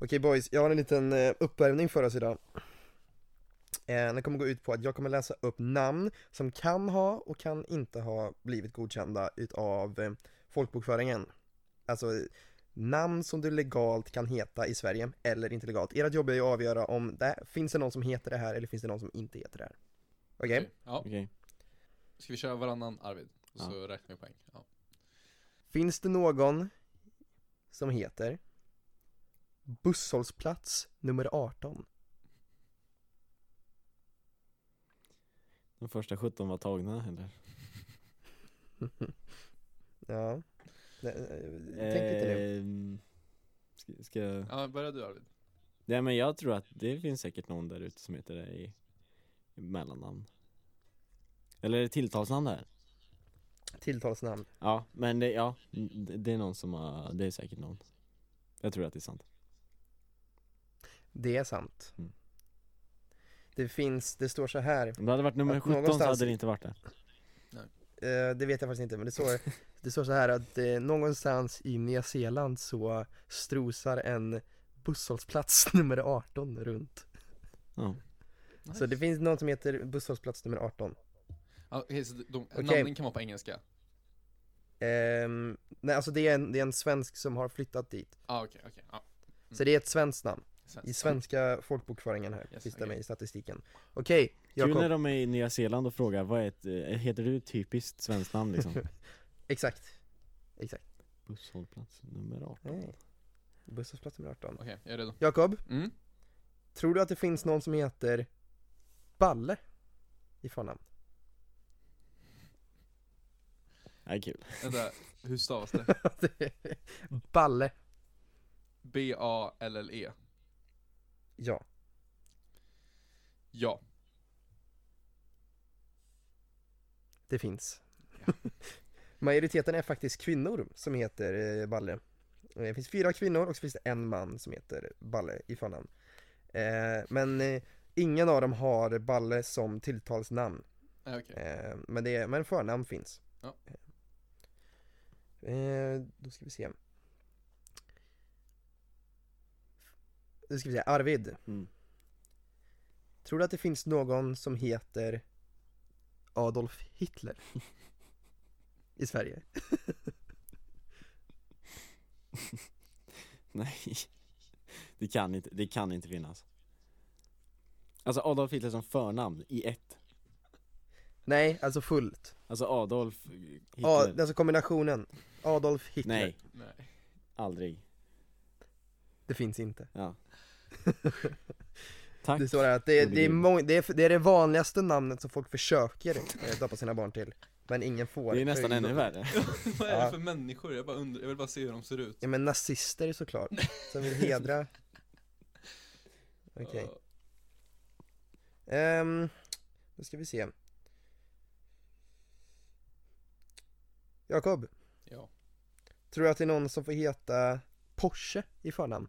Okej boys, jag har en liten eh, uppvärmning för oss idag. Eh, den kommer gå ut på att jag kommer läsa upp namn som kan ha och kan inte ha blivit godkända utav eh, folkbokföringen. Alltså namn som du legalt kan heta i Sverige eller inte legalt. Ert jobb är ju att avgöra om det finns det någon som heter det här eller finns det någon som inte heter det här. Okej? Okej. Ja, Okej. ska vi köra varannan Arvid? Och så Ja. räknar vi poäng. Ja. Finns det någon som heter Busshållplats nummer 18? De första 17 var tagna eller? Ja. Det- eh, Tänk lite nu. Ehm, Ska, ska... ja, börja du Arvid. Nej men jag tror att det finns säkert någon där ute som heter det i, i mellannamn Eller är det tilltalsnamn där? Tilltalsnamn. Ja, men det, ja, det, det är någon som har, det är säkert någon Jag tror att det är sant Det är sant. Mm. Det finns, det står så här, Om det hade varit nummer Att 17 så hade det inte varit det eh, det vet jag faktiskt inte, men det står, det står så här att eh, någonstans i Nya Zeeland så strosar en busshållplats nummer 18 runt. Ja, Så det finns någon som heter busshållplats nummer 18. Ja, okej, så de, Okej. namnen kan vara på engelska? Ehm, nej alltså det är, en, det är en svensk som har flyttat dit. Ja, okej, okej. Ja. Så det är ett svenskt namn. I svenska folkbokföringen här, Yes, finns det okej. med i statistiken. Okej, Kul när de är i Nya Zeeland och frågar vad är ett, eh, heter du ett typiskt svenskt namn liksom? Exakt. Exakt. Busshållplats nummer 18 Nej. Busshållplats nummer 18. Okej, jag är redo. Jakob, Mm. tror du att det finns någon som heter Balle i förnamn? Det är kul Vänta, hur stavas det? Balle, B-A-L-L-E ja. Ja. Det finns. Majoriteten är faktiskt kvinnor som heter eh, Balle. Eh, Det finns fyra kvinnor och så finns det en man som heter Balle i förnamn. Eh, men eh, ingen av dem har Balle som tilltalsnamn. Ja, Okej. Eh, men, det men förnamn finns. Ja. Då ska vi se. Då ska vi se, Arvid. mm. Tror du att det finns någon som heter Adolf Hitler? I Sverige? Nej det kan, inte, det kan inte finnas Alltså Adolf Hitler som förnamn i ett Nej, alltså fullt. Alltså Adolf Hitler Ja, alltså kombinationen. Adolf Hitler. Nej, Nej. aldrig Det finns inte. Ja Tack Det står här att det, det, är gud. må- det, är, det är det vanligaste namnet som folk försöker eh, döpa sina barn till. Men ingen får. Det är nästan ännu värre Vad är det för människor? Jag bara undrar, jag vill bara se hur de ser ut. Ja men nazister såklart. Som vill hedra. Okej. Ja. Ehm, då ska vi se. Jakob, Ja. tror du att det är någon som får heta Porsche i förnamn?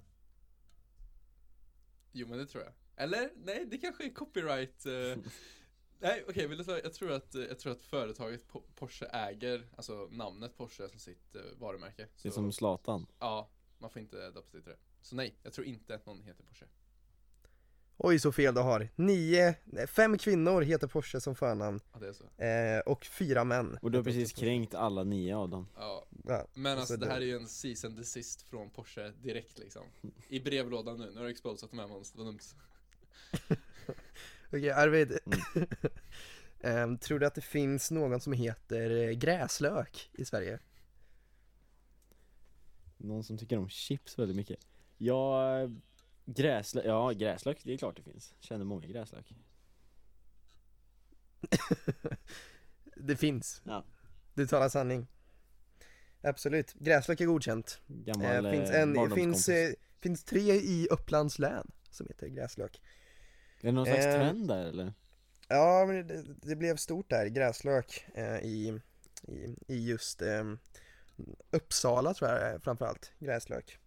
Jo men det tror jag. Eller? Nej, det kanske är copyright. eh. Nej okej, vill du säga, jag tror att, jag tror att företaget Po- Porsche äger, alltså namnet Porsche som sitt eh, varumärke. Det är Så, som Zlatan Ja, man får inte döpa sig till det. Så nej, jag tror inte att någon heter Porsche. Oj så fel du har. Nio, nej, fem kvinnor heter Porsche som förnamn. Ja det är så. Eh, och fyra män. Och du har precis kränkt alla nio av dem Ja, Ja, men alltså, det här är ju en season desist från Porsche direkt liksom. I brevlådan nu, nu har du exposat de här monstren, vad dumt. Okej Arvid. Mm. Ehm, tror du att det finns någon som heter eh, gräslök i Sverige? Någon som tycker om chips väldigt mycket Ja, eh, gräslök, ja gräslök, det är klart det finns Känner många gräslök det finns. Ja. Du talar sanning. Absolut. Gräslök är godkänt. Gammal Eh, finns, eh, en, finns, eh, finns tre i Upplands län som heter gräslök. Är det någon slags eh, trend där eller? Ja, men det, det blev stort där, gräslök, eh, i, i, i just eh, Uppsala tror jag framförallt, gräslök.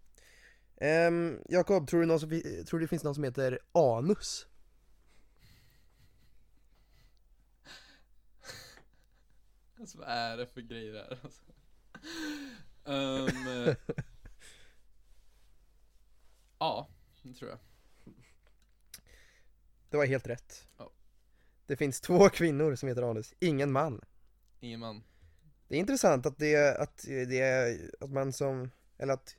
Ehm, Jakob, tror du, någon som, fi- tror du det finns någon som heter anus? Alltså vad är det för grejer här alltså? Eh, Ja, det tror jag. Det var helt rätt. Ja. Det finns två kvinnor som heter anus, ingen man. Ingen man. Det är intressant att det, att det är, att man som, eller att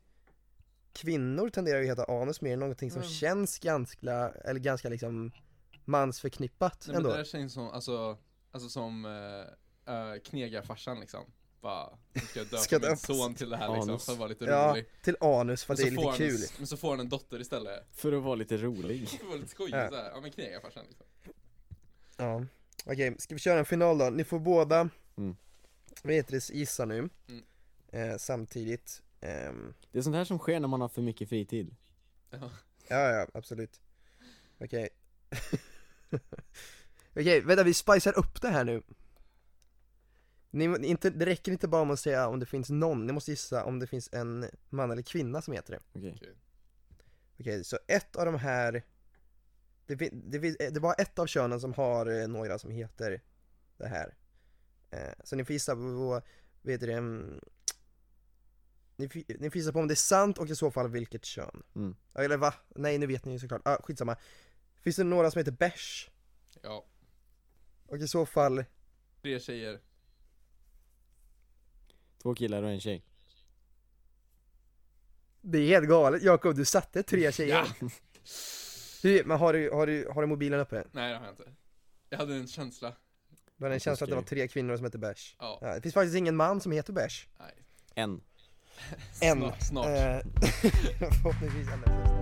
kvinnor tenderar att heta anus mer än någonting som Mm. känns ganska, eller ganska liksom mansförknippat Nej, men ändå. det där känns som, alltså, alltså som uh, knegarfarsan liksom. Bara, ska jag döpa Ska min son till det här liksom, Anus. för att vara lite Ja, rolig. till anus för Men att det är lite kul. en, men så får han en dotter istället. För att vara lite rolig. För att vara lite skojig Ja. såhär, ja men knegarfarsan liksom. Ja, okej, ska vi köra en final då? Ni får båda, Mm. vad heter det, gissa nu, Mm. eh, samtidigt. Ehm, Det är sånt här som sker när man har för mycket fritid. Ja. ja, ja, absolut. Okej. okej, vänta vi spicar upp det här nu. Ni, inte, det räcker inte bara med att säga om det finns någon, ni måste gissa om det finns en man eller kvinna som heter det. Okej. Okej, så ett av de här det, det, finns- det är bara ett av könen som har eh, några som heter det här eh, Så ni får gissa på, vad heter det, mm, ni, ni får gissa på om det är sant och i så fall vilket kön Mm. Eller va? Nej nu vet ni ju såklart, ah, skitsamma Finns det några som heter Besh? ja. Och i så fall, Tre tjejer. Två killar och en tjej. det är helt galet Jakob, du satte tre tjejer Ja! Men har du, har, du, har du mobilen uppe? Nej det har jag inte. Jag hade en känsla. Du har en känsla att det var tre kvinnor som heter Besh Ja. ja, Det finns faktiskt ingen man som heter Besh Nej. En. En. Snart. snart. Eh, förhoppningsvis ändå snart.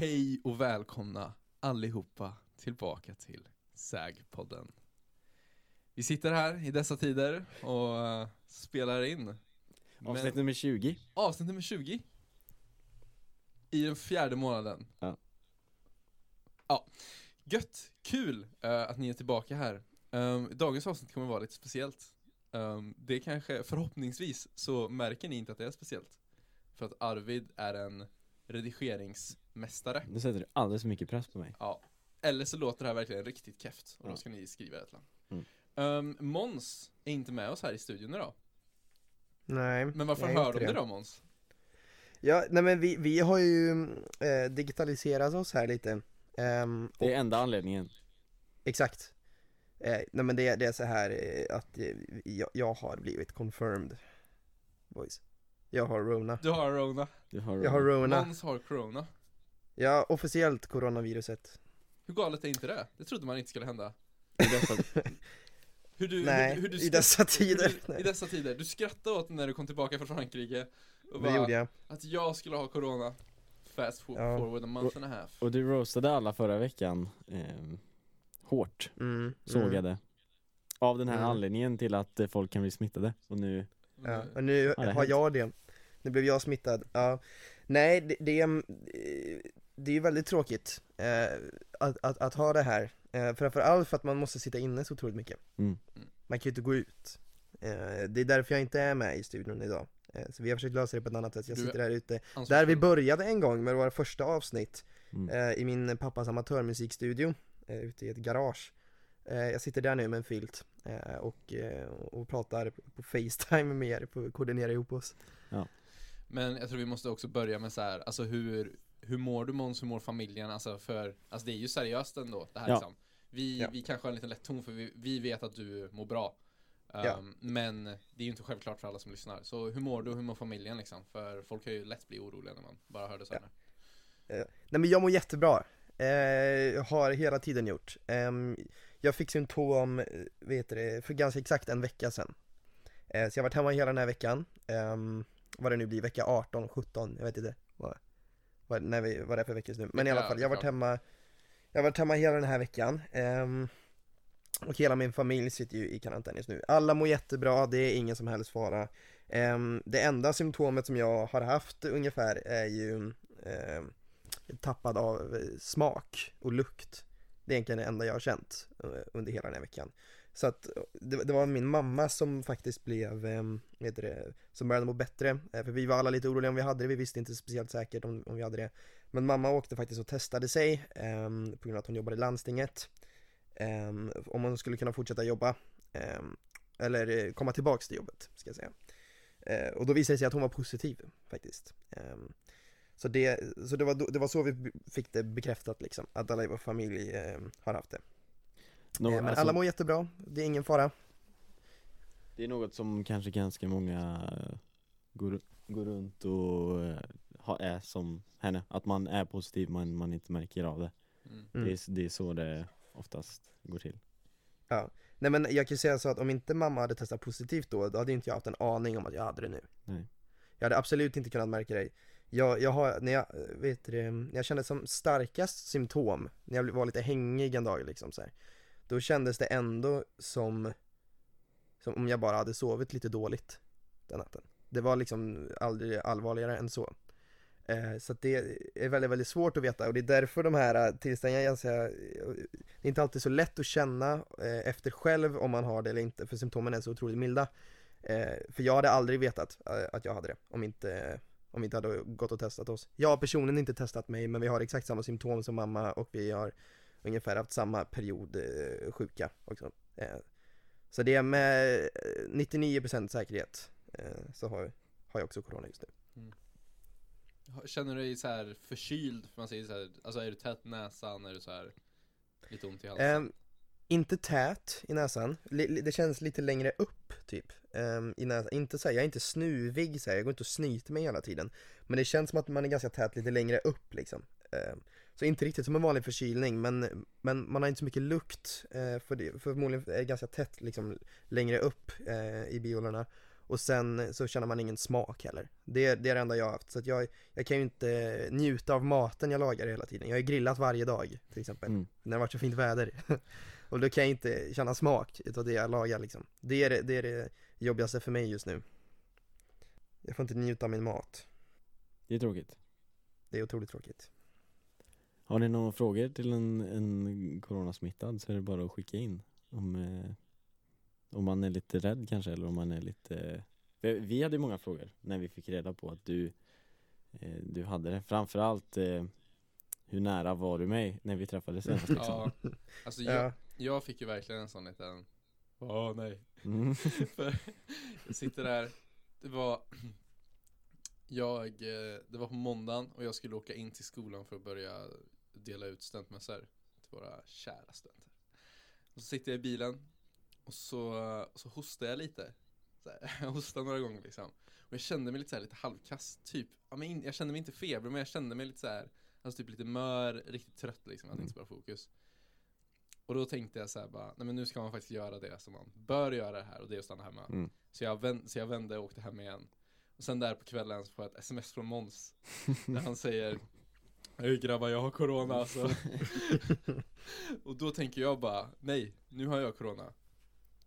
Hej och välkomna allihopa tillbaka till SÄG-podden. Vi sitter här i dessa tider och eh, spelar in. Avsnitt nummer 20. avsnitt nummer 20. I den fjärde månaden. Ja. Ja, gött, kul eh, att ni är tillbaka här. Um, dagens avsnitt kommer vara lite speciellt. Um, det kanske, förhoppningsvis så märker ni inte att det är speciellt. För att Arvid är en redigeringsmästare. Nu sätter du alldeles för mycket press på mig. Ja. Eller så låter det här verkligen riktigt keft och då ska ni skriva ett land. Mm. Um, Måns är inte med oss här i studion idag. Nej, Men varför hör de det då Måns? Ja, nej men vi, vi har ju eh, digitaliserat oss här lite Ehm, Det är enda anledningen. Exakt eh, Nej men det, det är så här eh, att eh, jag, jag har blivit confirmed Boys Jag har Rona Du har Rona. Du har Jag har Rona Måns har Corona. Ja, officiellt coronaviruset Hur galet är inte det? Det trodde man inte skulle hända. I dessa, Hur du, Nej, hur, hur du i dessa hur tider du, I dessa tider. Du skrattade åt när du kom tillbaka från Frankrike. Och Det bara, gjorde jag Att jag skulle ha Corona. Fast for, Ja. forward a month and a half. och du roastade alla förra veckan. ehm, hårt, mm, sågade. Av den här Mm. anledningen till att eh, folk kan bli smittade. Och nu, Ja, och nu det har jag det Nu blev jag smittad, ja Nej, det, det, är, det är ju väldigt tråkigt eh, att, att, att ha det här eh, Framförallt för att man måste sitta inne så otroligt mycket. Mm. Man kan ju inte gå ut. Eh, Det är därför jag inte är med i studion idag. Eh, Så vi har försökt lösa det på ett annat sätt, jag sitter här ute. Där vi började en gång med våra första avsnitt mm. eh, I min pappas amatörmusikstudio eh, Ute i ett garage. Eh, Jag sitter där nu med en filt eh, och, eh, och pratar på Facetime med er, på, koordinerar ihop oss. Men jag tror vi måste också börja med så här, alltså hur, hur mår du Måns, hur mår familjen? Alltså för, alltså det är ju seriöst ändå det här Ja. liksom. Vi, Ja. vi kanske har en liten lätt ton för vi, vi vet att du mår bra. Ja. Um, Men det är ju inte självklart för alla som lyssnar. Så hur mår du, hur mår familjen liksom? För folk kan ju lätt bli oroliga när man bara hör det så här. Nej men jag mår jättebra, eh, har hela tiden gjort Ehm, Jag fick symptom, eh, vet det, för ganska exakt en vecka sedan eh, Så jag har varit hemma hela den här veckan um, Vad det nu blir, vecka 18, 17, jag vet inte vad, vad, när vi, vad det är för veckor nu. Men i alla fall, jag har varit 18. hemma Jag har varit hemma hela den här veckan. Ehm, Och hela min familj sitter ju i karantän just nu. Alla mår jättebra, det är ingen som helst fara. Ehm, Det enda symptomet som jag har haft ungefär är ju ehm, tappad av smak och lukt. Det är egentligen det enda jag har känt eh, under hela den här veckan så att det, det var min mamma som faktiskt blev, eh, vad heter det, som började må bättre. Eh, för vi var alla lite oroliga om vi hade det, vi visste inte speciellt säkert om, om vi hade det. Men mamma åkte faktiskt och testade sig, eh, på grund av att hon jobbade i landstinget. Ehm, om hon skulle kunna fortsätta jobba. Ehm, eller eh, komma tillbaks till jobbet, ska jag säga. Eh, och då visade det sig att hon var positiv, faktiskt. Ehm, så det, så det, var, det var så vi fick det bekräftat liksom, att alla i vår familj har haft det. Eh, men alltså, alla mår jättebra, det är ingen fara. Det är något som kanske ganska många eh, går, går runt och eh, ha, är som henne, att man är positiv men man inte märker av det. Mm. Mm. Det, är, det är så det oftast går till. Nej men jag kan ju säga så att om inte mamma hade testat positivt då, då hade inte jag haft en aning om att jag hade det nu. Nej. Jag hade absolut inte kunnat märka det. Jag, jag har, när jag, vet det, när jag kände som starkast symptom, när jag var lite hängig en dag liksom så här, då kändes det ändå som, som om jag bara hade sovit lite dåligt den natten. Det var liksom aldrig allvarligare än så. Eh, så att det är väldigt, väldigt svårt att veta och det är därför de här eh, tillställningarna eh, det är inte alltid så lätt att känna eh, efter själv om man har det eller inte, för symptomen är så otroligt milda. Eh, för jag hade aldrig vetat eh, att jag hade det, om inte, om vi inte hade gått och testat oss. Jag har personligen inte testat mig, men vi har exakt samma symptom som mamma och vi har ungefär haft samma period eh, sjuka också. Eh, så det är med eh, 99% säkerhet eh, så har, har jag också corona just nu. Känner du dig så här förkyld? Man säger så här, alltså är du tät i näsan? Är du så här lite ont i halsen? Ehm, inte tät i näsan, li- det känns lite längre upp typ ehm, i näsan. Inte så här, jag är inte snuvig så här. jag går inte och snyter mig hela tiden Men det känns som att man är ganska tät lite längre upp liksom Ehm, Så inte riktigt som en vanlig förkylning men, men man har inte så mycket lukt eh, för det, förmodligen är det ganska tätt liksom längre upp eh, i biolerna och sen så känner man ingen smak heller. Det, det är det enda jag har haft. Så att jag, jag kan ju inte njuta av maten jag lagar hela tiden. Jag har ju grillat varje dag till exempel Mm. när det har varit så fint väder. och då kan jag inte känna smak utav det jag lagar liksom. Det är det, det är det jobbigaste för mig just nu. Jag får inte njuta av min mat. Det är tråkigt. Det är otroligt tråkigt. Har ni några frågor till en, en coronasmittad så är det bara att skicka in. Om, eh, om man är lite rädd kanske eller om man är lite Vi hade ju många frågor när vi fick reda på att du eh, Du hade det. Framförallt eh, Hur nära var du mig när vi träffades senast liksom? Ja, alltså jag, Ja, jag fick ju verkligen en sån liten Åh nej Mm. För jag sitter där Det var Jag, det var på måndagen och jag skulle åka in till skolan för att börja dela ut studentmössor till våra kära studenter. Och så sitter jag i bilen och så, och så hostar jag lite. Så här, jag hostar några gånger liksom. Och jag kände mig lite så här, lite halvkass, typ. Ja, men jag kände mig inte feber, men jag kände mig lite så här, alltså typ lite mör, riktigt trött liksom. Hade inte så bra fokus. Och då tänkte jag så här bara, nej men nu ska man faktiskt göra det som man bör göra här och det är att stanna hemma. Mm. Så jag, vänd, så jag vände och åkte hem igen. Och sen där på kvällen så får jag ett sms från Måns. Där han säger Hej grabbar jag har corona alltså. och då tänker jag bara, nej, nu har jag corona.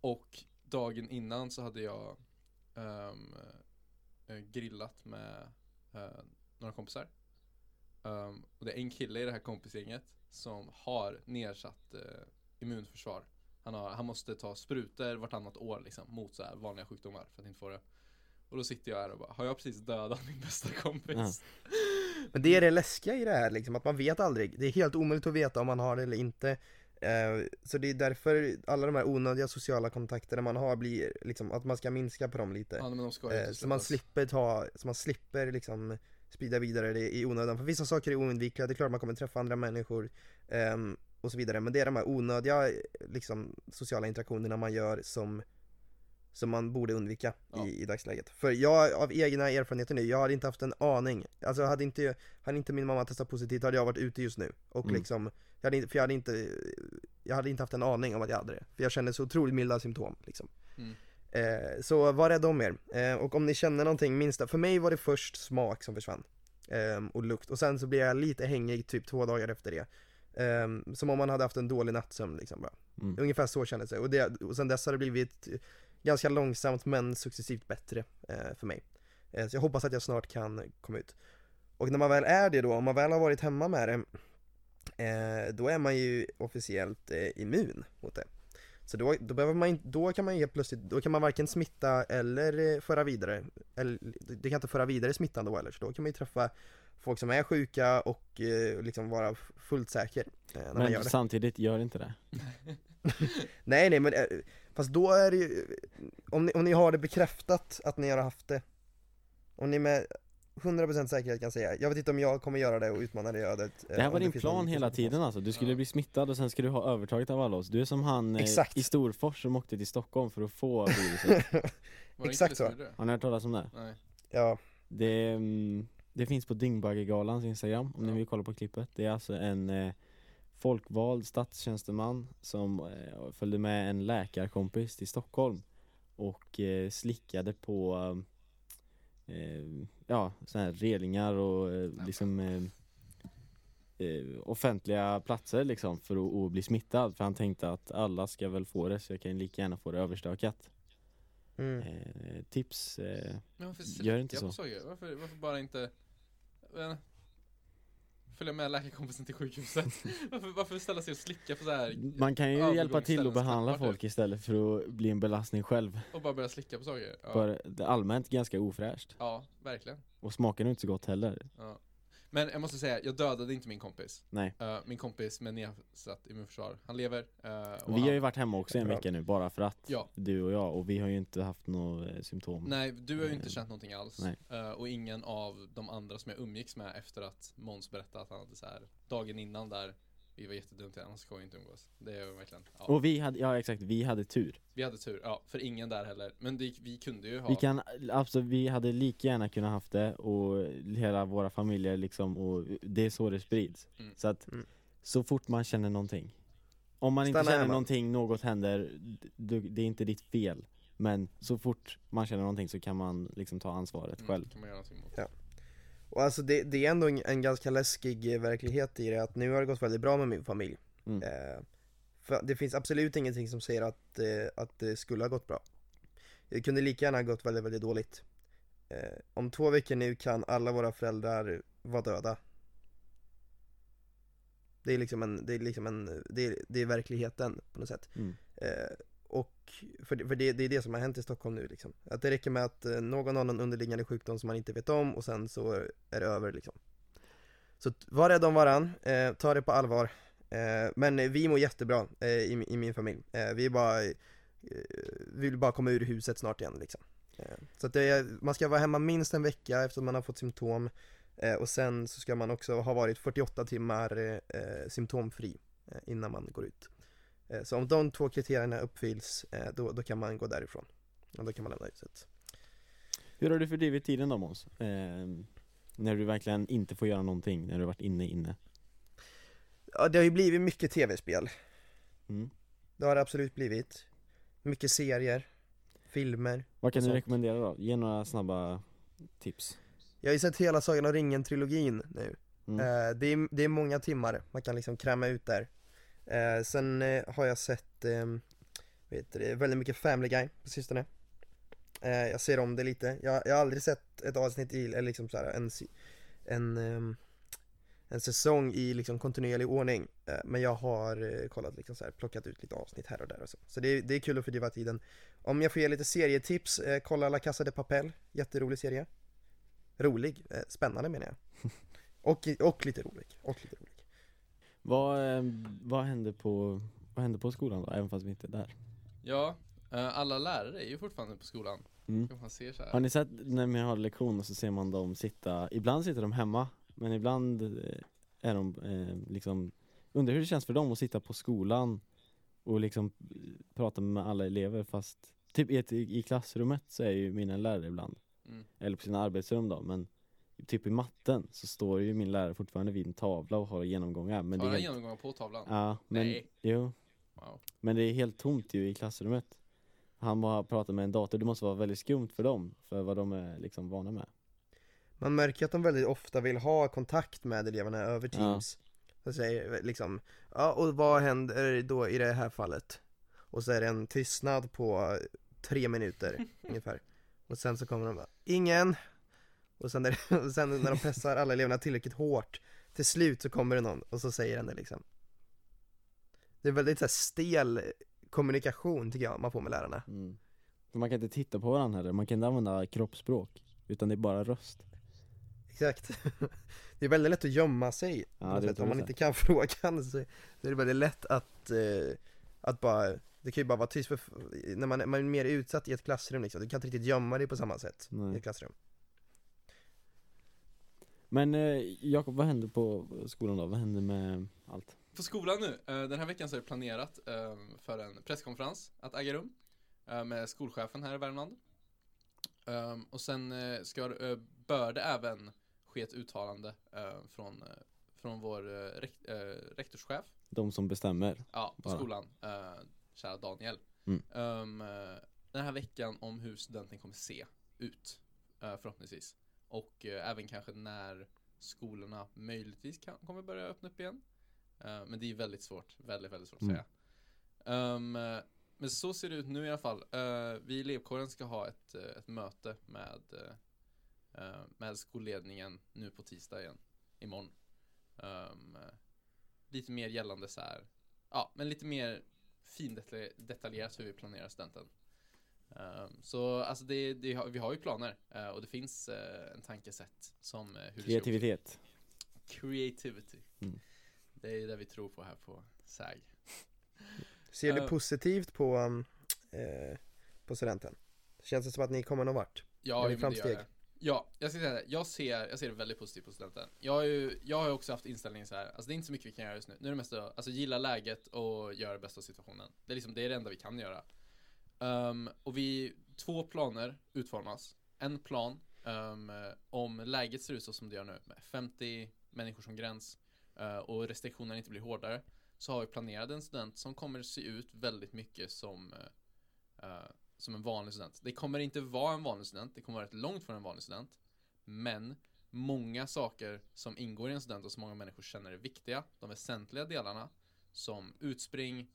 Och dagen innan så hade jag eh, grillat med eh, några kompisar. Ehm, och det är en kille i det här kompisgänget som har nedsatt eh, immunförsvar. Han, har, han måste ta sprutor vartannat år liksom, mot så här vanliga sjukdomar för att inte få det. Och då sitter jag här och bara, har jag precis dödat min bästa kompis? Men det är det läskiga i det här liksom, att man vet aldrig. Det är helt omöjligt att veta om man har det eller inte. Eh, så det är därför alla de här onödiga sociala kontakterna man har blir liksom, att man ska minska på dem lite. Ja, de Eh, så man slipper ta, så man slipper liksom sprida vidare det i onödan. För vissa saker är oundvikliga, det är klart man kommer träffa andra människor ehm, och så vidare. Men det är de här onödiga liksom, sociala interaktionerna man gör som, som man borde undvika Ja. i, i dagsläget. För jag, av egna erfarenheter nu, jag hade inte haft en aning. Alltså hade inte, hade inte min mamma testat positivt hade jag varit ute just nu. Och Mm. liksom, jag hade, för jag hade inte, jag hade inte haft en aning om att jag hade det. För jag kände så otroligt milda symptom liksom. Mm. Eh, så var rädda om er. Eh, och om ni känner någonting minsta, för mig var det först smak som försvann. Ehm, och lukt. Och sen så blev jag lite hängig typ två dagar efter det. Ehm, som om man hade haft en dålig nattsömn liksom bara. Mm. Ungefär så kändes det. Och, det. och sen dess har det blivit ganska långsamt men successivt bättre eh, för mig. Eh, så jag hoppas att jag snart kan komma ut. Och när man väl är det då, om man väl har varit hemma med det, eh, då är man ju officiellt eh, immun mot det. Så då, då behöver man då kan man helt plötsligt, då kan man varken smitta eller eh, föra vidare, eller det kan inte föra vidare smittan då heller, så då kan man ju träffa folk som är sjuka och eh, liksom vara fullt säker eh, när man gör Men det. samtidigt, gör inte det. Nej nej men, eh, fast då är det ju, om ni, om ni har det bekräftat att ni har haft det, om ni med 100% säkerhet kan säga, jag vet inte om jag kommer göra det och utmana det ödet eh, Det här var din plan hela tiden alltså, du skulle Ja. bli smittad och sen skulle du ha övertaget av alla oss. Du är som han eh, Exakt. i Storfors som åkte till Stockholm för att få viruset. Exakt inte så. Har ni hört talas om det? Nej. Ja, Det, mm, det finns på Dyngbaggegalans Instagram om ni Ja. vill kolla på klippet. Det är alltså en eh, folkvald statstjänsteman som eh, följde med en läkarkompis till Stockholm och eh, slickade på eh, ja, såna här relingar och liksom offentliga platser liksom för att, bli smittad för han tänkte att alla ska väl få det så jag kan lika gärna få det överstökat. mm. Eh, tips eh, Gör inte så. Varför, varför bara inte, Följa med läkarkompisen till sjukhuset varför, varför ställa sig och slicka på så här Man kan ju hjälpa till att behandla folk istället för att bli en belastning själv. och bara börja slicka på saker? Ja, För allmänt ganska ofräscht. ja verkligen Och smakar nog inte så gott heller. ja. Men jag måste säga, jag dödade inte min kompis Nej. Eh, Min kompis med nedsatt immunförsvar, han lever och Vi han, har ju varit hemma också en vecka nu bara för att. Ja. Du och jag. Och vi har ju inte haft några eh, symptom. Nej, du har ju inte känt någonting alls. Eh, Och ingen av de andra som jag umgicks med efter att Måns berättade att han hade så här dagen innan där Vi var jättedumt, annars ska vi inte umgås Det är verkligen, ja. Och vi hade, ja exakt, vi hade tur. Vi hade tur, ja, för ingen där heller Men det, vi kunde ju ha Vi kan, alltså vi hade lika gärna kunnat haft det och hela våra familjer liksom och det är så det sprids. Mm. Så att Mm. så fort man känner någonting. Om man inte Stanna känner hemma. någonting, något händer, du, det är inte ditt fel. Men så fort man känner någonting så kan man liksom ta ansvaret mm, själv. kan man göra någonting mot Ja. Och alltså det, det är ändå en, en ganska läskig eh, verklighet i det att nu har det gått väldigt bra med min familj. Mm. eh, För det finns absolut ingenting som säger att, eh, att det skulle ha gått bra. Det kunde lika gärna ha gått väldigt, väldigt dåligt. Eh, Om två veckor nu kan alla våra föräldrar vara döda. Det är liksom en, det är liksom en, det är, det är verkligheten på något sätt. Mm. Och för, det, för det, det är det som har hänt i Stockholm nu liksom. Att det räcker med att eh, någon har någon underliggande sjukdom som man inte vet om och sen så är det över liksom. Så var rädd om varann, eh, ta det på allvar. Eh, men vi mår jättebra eh, i, i min familj. Eh, vi är bara, eh, vi vill bara komma ur huset snart igen liksom. Eh, så att det, är- man ska vara hemma minst en vecka efter att man har fått symptom. Eh, och sen så ska man också ha varit 48 timmar eh, symptomfri eh, innan man går ut. Eh, Så om de två kriterierna uppfylls, eh, då, då kan man gå därifrån. Och då kan man lämna huset. Hur har du fördrivit tiden då Måns? Eh, när du verkligen inte får göra någonting, när du varit inne inne? Ja, det har ju blivit mycket tv-spel. Mm. Det har det absolut blivit. Mycket serier, filmer. Vad kan du sånt. rekommendera då? Ge några snabba tips. Jag har ju sett hela Sagan om ringen-trilogin nu. Mm. Eh, det, är, det är många timmar man kan liksom kräma ut där. Eh, sen eh, har jag sett, eh, vet det, väldigt mycket Family Guy på sistone. Eh, jag ser om det lite. Jag, jag har aldrig sett ett avsnitt i, eller liksom så här, en, en, ehm, en säsong i liksom kontinuerlig ordning. Eh, men jag har kollat liksom så här, plockat ut lite avsnitt här och där och så. Så det, är- det är kul att fördriva tiden. Om jag får ge lite serietips, kolla La Casa de Papel. Jätterolig serie. Rolig, spännande menar jag. Och, och lite rolig, och lite rolig. Vad, eh, vad hände på, vad hände på skolan då, även fast vi inte är där? Ja, eh, alla lärare är ju fortfarande på skolan Mm. Man se så här. Har ni sett när man har lektioner så ser man dem sitta, ibland sitter de hemma, men ibland eh, är de eh, liksom, undrar hur det känns för dem att sitta på skolan och liksom prata med alla elever fast typ i, i klassrummet så är ju mina lärare ibland, Mm. eller på sina arbetsrum då, men typ i matten så står ju min lärare fortfarande vid en tavla och har genomgångar men Har det är han helt, genomgångar på tavlan? Ja, men, Nej. jo, Wow. men det är helt tomt ju i klassrummet Han bara pratar med en dator, det måste vara väldigt skumt för dem, för vad de är liksom vana med Man märker att de väldigt ofta vill ha kontakt med eleverna över Ja. Teams. Så säger liksom, ja och vad händer då i det här fallet? Och så är det en tystnad på tre minuter ungefär. Och sen så kommer de bara, ingen! Och sen, när, och sen när de pressar alla eleverna tillräckligt hårt, till slut så kommer det någon och så säger den det liksom. Det är väldigt så här stel kommunikation tycker jag man får med lärarna. Mm. För man kan inte titta på varandra heller, man kan inte använda kroppsspråk Utan det är bara röst Exakt. Det är väldigt lätt att gömma sig Ja, det sätt. Om man inte kan frågan så är det väldigt lätt att, eh, att bara, det kan ju bara vara tyst för, när man, man är mer utsatt i ett klassrum liksom, du kan inte riktigt gömma dig på samma sätt Nej. i ett klassrum. Men eh, Jakob, vad händer på skolan då? Vad händer med allt? På skolan nu, eh, den här veckan så är det planerat eh, för en presskonferens att äga rum eh, med skolchefen här i Värmland. Ehm, Och sen ska, bör det även ske ett uttalande från, från vår rek- eh, rektorschef De som bestämmer? Ja, på Bara. skolan. Kära Daniel. Mm. Ehm, eh, den här veckan om hur studenten kommer se ut. förhoppningsvis. Och eh, även kanske när skolorna möjligtvis kan, kommer börja öppna upp igen. Eh, men det är väldigt svårt. Väldigt, väldigt svårt att Mm. säga. Eh, men så ser det ut nu i alla fall. Eh, vi i elevkåren ska ha ett, ett möte med, eh, med skolledningen nu på tisdag igen. Imorgon. Um, lite mer gällande så här. Ja, men lite mer findetaljerat hur vi planerar studenten. Ehm, så alltså det, det, vi har ju planer eh, och det finns eh, en tankesätt som eh, hur det. Kreativitet? Creativity. Mm. Det är det vi tror på här på SÄG. Ser du positivt på, um, eh, på studenten? Känns det som att ni kommer någon vart? Ja, men det gör framsteg? jag. Ja, jag ska säga det. Jag ser, jag ser det väldigt positivt på studenten. Jag har ju, jag har också haft inställningen så här. alltså det är inte så mycket vi kan göra just nu. Nu är det mest att, alltså gilla läget och göra det bästa av situationen. Det är liksom, det är det enda vi kan göra. Um, och vi, två planer utformas. En plan um, om läget ser ut så som det gör nu, med 50 människor som gräns uh, och restriktionerna inte blir hårdare, så har vi planerat en student som kommer se ut väldigt mycket som uh, som en vanlig student. Det kommer inte vara en vanlig student, det kommer vara rätt långt från en vanlig student. Men många saker som ingår i en student och som många människor känner är viktiga, de väsentliga delarna, som utspring,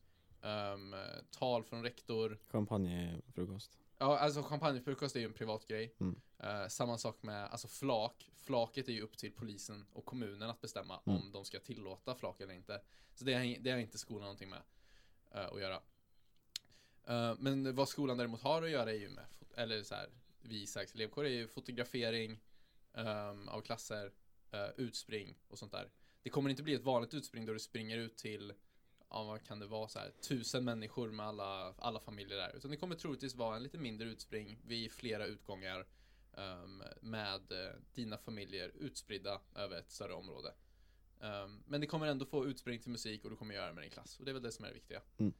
ehm, tal från rektor, Champagnefrukost? Ja, alltså champagnefrukost är ju en privat grej. Mm. Eh, samma sak med, alltså flak. Flaket är ju upp till polisen och kommunen att bestämma Mm. om de ska tillåta flak eller inte. Så det har, det har inte skolan någonting med eh, att göra. Eh, men vad skolan däremot har att göra är ju med, eller så här, vi i elevkår är ju fotografering ehm, av klasser, utspring och sånt där. Det kommer inte bli ett vanligt utspring då du springer ut till ja, vad kan det vara så här, tusen människor med alla, alla familjer där. Utan det kommer troligtvis vara en lite mindre utspring vid flera utgångar ehm, med eh, dina familjer utspridda över ett större område. Ehm, men det kommer ändå få utspring till musik och du kommer göra det med din klass. Och det är väl det som är det viktiga. Mm.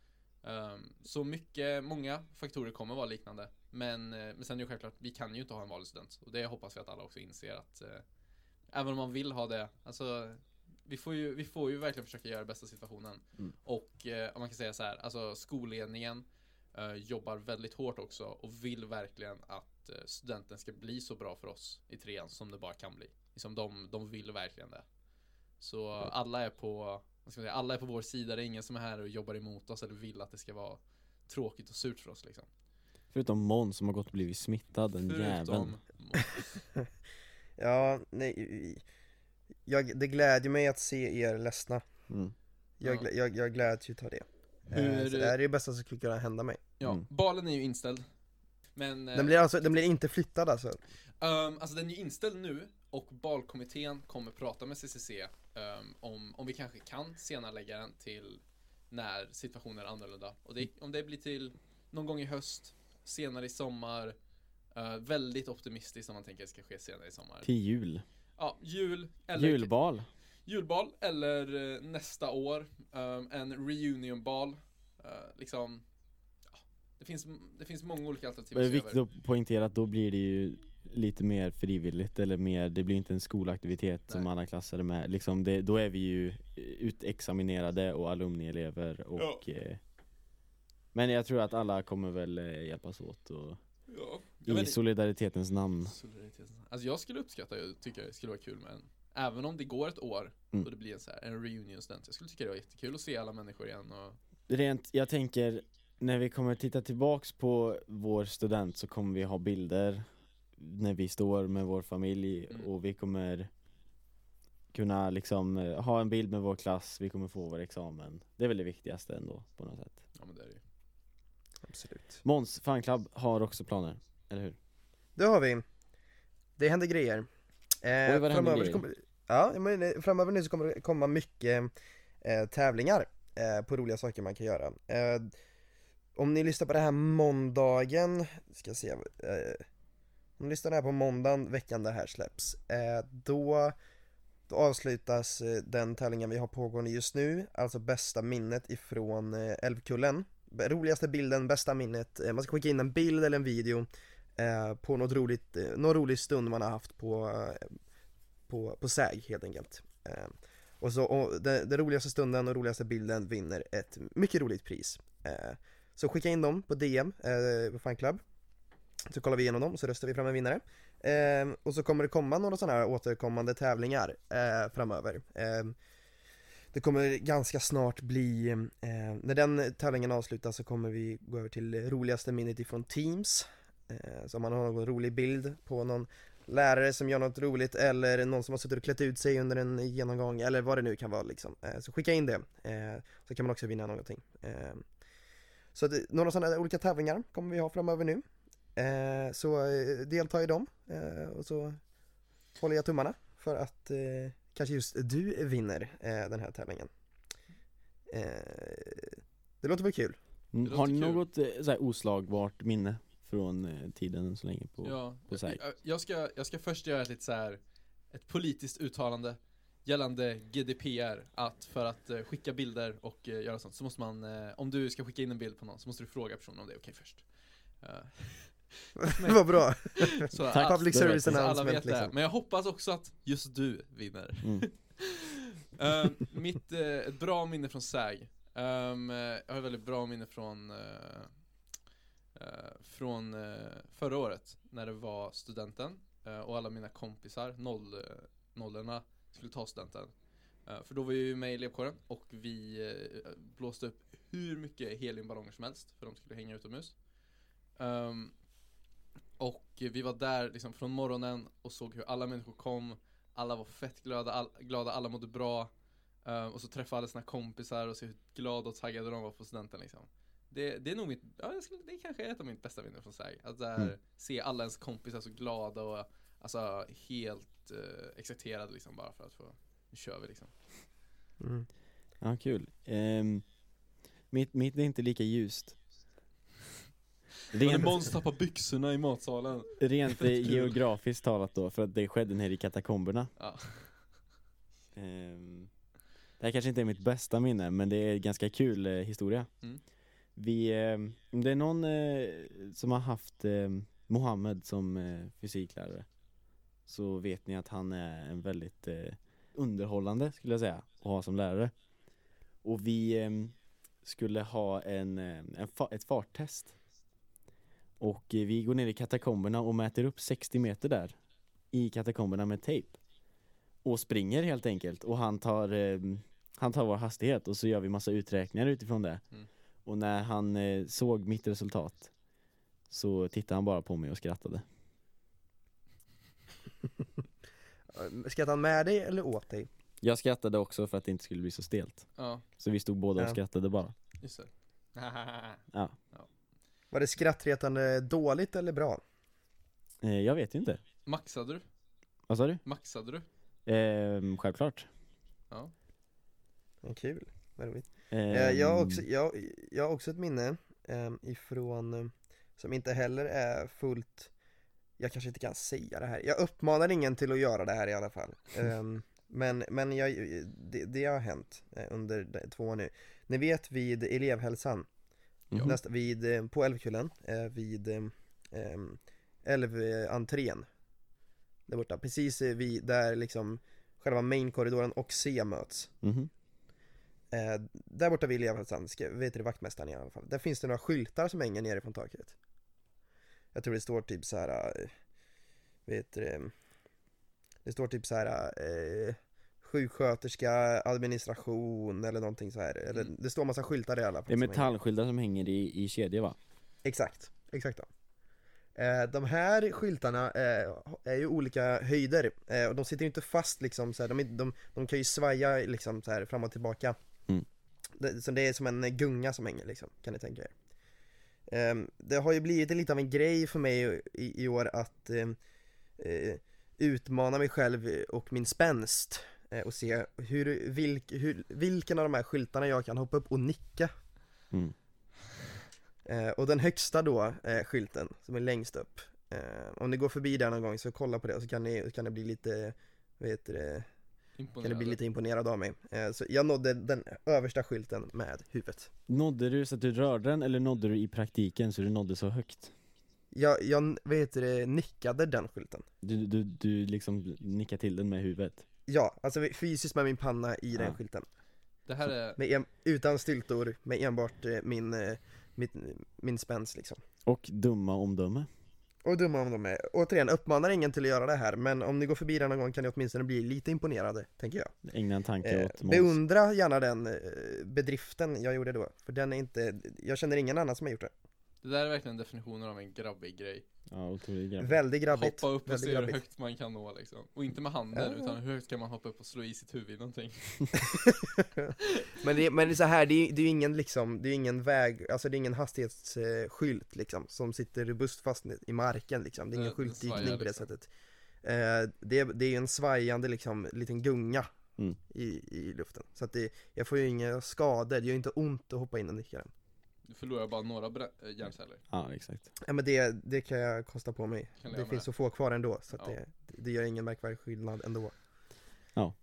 Ehm, så mycket, många faktorer kommer vara liknande. Men, eh, men sen är det självklart, vi kan ju inte ha en vanlig student. Och det hoppas vi att alla också inser att eh, även om man vill ha det, alltså vi får ju, vi får ju verkligen försöka göra bästa situationen. Mm. Och eh, om man kan säga så här, alltså skolledningen eh, jobbar väldigt hårt också och vill verkligen att eh, studenten ska bli så bra för oss i trean som det bara kan bli. Liksom de, de vill verkligen det. Så alla är på, vad ska man säga, alla är på vår sida. Det är ingen som är här och jobbar emot oss eller vill att det ska vara tråkigt och surt för oss liksom. Förutom Måns som har gått och blivit smittad, den jäveln Ja, nej, jag, det glädjer mig att se er ledsna. mm. Jag, Ja. jag, jag gläds utav det. Hur- Eh, så det här är det bästa som skulle kunna hända mig. Ja, Mm. balen är ju inställd. Men eh, Den blir alltså, den blir inte flyttad alltså? Ehm, alltså den är ju inställd nu och balkommittén kommer prata med CCC ehm, om, om vi kanske kan senare lägga den till när situationen är annorlunda. Och det, om det blir till någon gång i höst, senare i sommar, eh, väldigt optimistiskt om man tänker att det ska ske senare i sommar. Till jul Ja, jul eller Julbal julbal eller eh, nästa år ehm, en reunionbal. Uh, liksom, ja, det, finns, det finns många olika alternativ Det är viktigt att poängtera att då blir det ju lite mer frivilligt eller mer, det blir inte en skolaktivitet som Nej. alla klasser är med liksom det, Då är vi ju utexaminerade och alumnielever och eh, Men jag tror att alla kommer väl eh, hjälpas åt och Ja. I solidaritetens namn. Alltså jag skulle uppskatta, jag tycker det skulle vara kul med en Även om det går ett år Mm. och det blir en så här, en reunion student Jag skulle tycka det var jättekul att se alla människor igen och Rent, jag tänker när vi kommer titta tillbaks på vår student så kommer vi ha bilder när vi står med vår familj Mm. och vi kommer kunna liksom eh, ha en bild med vår klass, vi kommer få vår examen. Det är väl det viktigaste ändå på något sätt. Ja men det är det Absolut. Måns fanclub har också planer, eller hur? Det har vi. Det händer grejer. Eh, Oj, vad det händer grejer. så kommer, Ja, men eh, framöver nu så kommer det komma mycket eh, tävlingar eh, på roliga saker man kan göra. Eh, om ni lyssnar på det här måndagen, ska se, eh, om ni lyssnar här på måndagen veckan det här släpps, eh, då, då avslutas eh, den tävlingen vi har pågående just nu, alltså bästa minnet ifrån eh, Älvkullen. Roligaste bilden, bästa minnet, eh, man ska skicka in en bild eller en video eh, på något roligt, eh, någon rolig stund man har haft på, på, på SÄG helt enkelt. Och så, och den, den roligaste stunden och roligaste bilden vinner ett mycket roligt pris. Så skicka in dem på DM, på fanclub. Så kollar vi igenom dem och så röstar vi fram en vinnare. Och så kommer det komma några sådana här återkommande tävlingar framöver. Det kommer ganska snart bli, eh, när den tävlingen avslutas så kommer vi gå över till roligaste minnet ifrån Teams. Eh, så om man har någon rolig bild på någon lärare som gör något roligt eller någon som har suttit och klätt ut sig under en genomgång eller vad det nu kan vara liksom. Eh, så skicka in det, eh, så kan man också vinna någonting. Eh, så det, eh, några sådana olika tävlingar kommer vi ha framöver nu. Eh, så eh, delta i dem eh, och så håller jag tummarna för att eh, kanske just du vinner eh, den här tävlingen. Eh, det låter väl kul? Mm, låter Har ni kul. något eh, så här, oslagbart minne från eh, tiden så länge på? Ja, på jag, jag, ska, jag ska först göra ett lite så här ett politiskt uttalande gällande GDPR, att för att eh, skicka bilder och eh, göra sånt så måste man, eh, om du ska skicka in en bild på någon så måste du fråga personen om det är okej först. Vad bra! så Tack. Public service announcement vet det, liksom. men jag hoppas också att just du vinner. Mm. Eh, mitt, ett bra minne från SÄG. Ehm, eh, jag har ett väldigt bra minne från eh, eh, Från förra året när det var studenten och alla mina kompisar, noll, nollorna, skulle ta studenten. För då var jag ju med i elevkåren och vi blåste upp hur mycket heliumballonger som helst för de skulle hänga utomhus. Ehm, och vi var där liksom från morgonen och såg hur alla människor kom alla var fett glada, all, glada alla mådde bra Ehm, Och så träffade alla sina kompisar och se hur glada och taggade de var på studenten liksom Det, det är nog mitt, ja skulle, det kanske är ett av mitt bästa minnen från SÄG Att där, Mm. se alla ens kompisar så glada och alltså helt uh, exciterade liksom bara för att få, nu kör vi liksom Mm. Ja, kul. Ehm, mitt, mitt är inte lika ljust. Rent, Måns tappar byxorna i matsalen rent geografiskt talat då, för att det skedde nere i katakomberna. Ja, Ehm, det här kanske inte är mitt bästa minne, men det är en ganska kul eh, historia. Mm. Vi, eh, det är någon eh, som har haft eh, Mohammed som eh, fysiklärare, så vet ni att han är en väldigt eh, underhållande, skulle jag säga, att ha som lärare. Och vi eh, skulle ha en, eh, en fa- ett farttest. Och eh, vi går ner i katakomberna och mäter upp 60 meter där i katakomberna med tejp. Och springer helt enkelt och han tar, eh, han tar vår hastighet och så gör vi massa uträkningar utifrån det. Mm. Och när han eh, såg mitt resultat så tittade han bara på mig och skrattade. Skrattar han med dig eller åt dig? Jag skrattade också för att det inte skulle bli så stelt. ja, Så vi stod båda och Ja. skrattade bara. just det Ja. Var det skrattretande dåligt eller bra? Eh, jag vet inte. Maxade du? Vad sa du? Maxade du? Eh, självklart. Ja, Kul, vad roligt. Eh, Eh, jag, har också, jag, jag har också ett minne eh, ifrån, eh, som inte heller är fullt, jag kanske inte kan säga det här, jag uppmanar ingen till att göra det här i alla fall. Ehm, men men jag, det, det har hänt eh, under de- två år nu. Ni vet vid elevhälsan, mhm. nästa, vid, eh, på Älvkullen, eh, vid eh, em, älventrén. Där borta, precis eh, vid, där liksom själva mainkorridoren och C möts. Mhm. Eh, där borta elevhälsan, ska- vet du vaktmästaren i alla fall, där finns det några skyltar som hänger nere från taket. Jag tror det står typ så här. eh, vet du det, det står typ så här. Eh, sjuksköterska, administration eller någonting så här. Eller, Mm. det står massa skyltar i alla fall. Det är metallskyltar som hänger i, i kedjor va? Exakt, exakt då. Eh, de här skyltarna eh, är ju olika höjder eh, och de sitter ju inte fast liksom så här, de, de, de kan ju svaja liksom så här fram och tillbaka Mm. det, Så det är som en gunga som hänger liksom, kan ni tänka er Ehm, det har ju blivit lite av en grej för mig i, i år att utmana mig själv och min spänst och se hur, vilk, hur, vilken av de här skyltarna jag kan hoppa upp och nicka Mm. Eh, och den högsta då, eh, skylten, som är längst upp eh, Om ni går förbi där någon gång så kolla på det så kan ni, så kan ni bli lite, vad heter det, kan ni bli lite imponerad av mig eh, Så jag nådde den översta skylten med huvudet Nådde du så att du rörde den eller nådde du i praktiken så du nådde så högt? Jag, jag, vad heter det, nickade den skylten Du, du, du liksom nickade till den med huvudet? Ja, alltså fysiskt med min panna i den skylten Det här är, med en, Utan styltor, med enbart eh, min, eh, mitt, min spänst liksom Och dumma omdöme? Och dumma om de är. Återigen, uppmanar ingen till att göra det här, men om ni går förbi den någon gång kan ni åtminstone bli lite imponerade, tänker jag. Ägna en tanke Eh, åt Måns beundra gärna den eh, bedriften jag gjorde då, för den är inte, jag känner ingen annan som har gjort det. det där är verkligen definitionen av en grabbig grej. Ja, otroligt grabbigt Väldigt grabbigt. Hoppa upp och se hur högt man kan nå liksom. Och inte med handen, Ja. utan hur högt kan man hoppa upp och slå i sitt huvud någonting. Men det, men det är så här, det är, det är ju ingen liksom, det är ingen väg, alltså det är ingen hastighetsskylt liksom, som sitter robust fast i marken liksom, det är ingen Det- svajar, på det liksom. sättet. Eh, det, är- det är ju en svajande liksom, liten gunga Mm. i, i luften. Så att det, jag får ju inga skador, det gör ju inte ont att hoppa in och nicka den. Du förlorar bara några äh, hjärnceller. Ja, exakt Ja men det, det kan jag kosta på mig. Det finns så få kvar ändå, så att Ja. det, det gör ingen märkvärdig skillnad ändå. Ja.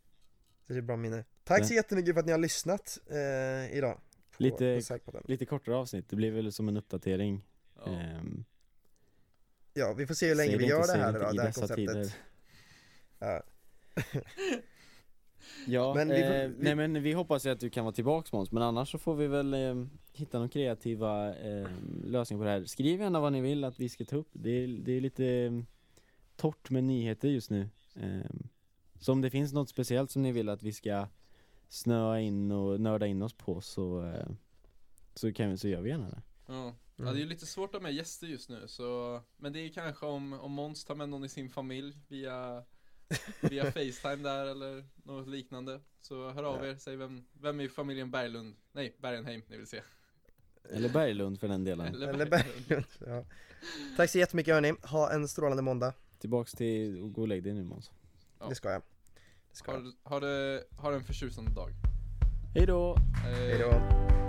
Så det är bra minne. Tack så Det- jättemycket för att ni har lyssnat eh, idag. På, Lite- på. Lite kortare avsnitt, det blir väl som en uppdatering Ja. Ehm, Ja, vi får se hur länge vi inte, gör det här då, det här konceptet. tider. Ja. Ja, Men vi får- eh, vi- nej men vi hoppas ju att du kan vara tillbaks Måns, men annars så får vi väl eh, hitta någon kreativa eh, lösning på det här. Skriv gärna vad ni vill att vi ska ta upp. Det är, det är lite eh, torrt med nyheter just nu. Eh, så om det finns något speciellt som ni vill att vi ska snöa in och nörda in oss på så, eh, så, kan vi, så gör vi gärna det. Ja. ja, Mm. det är ju lite svårt att ha med gäster just nu så Men det är kanske om, om Måns tar med någon i sin familj via Via Facetime där eller något liknande Så hör av Ja. er, säg vem, vem i familjen Berglund, nej Bergenheim ni vill se Eller Berglund för den delen. Eller Berglund. ja. Tack så jättemycket hörni, ha en strålande måndag. Tillbaks till, och gå och lägg dig nu Måns. Ja. Det ska jag. Det ska har, jag. har, det, har en förtjusande dag Hej då! Eh, Hejdå.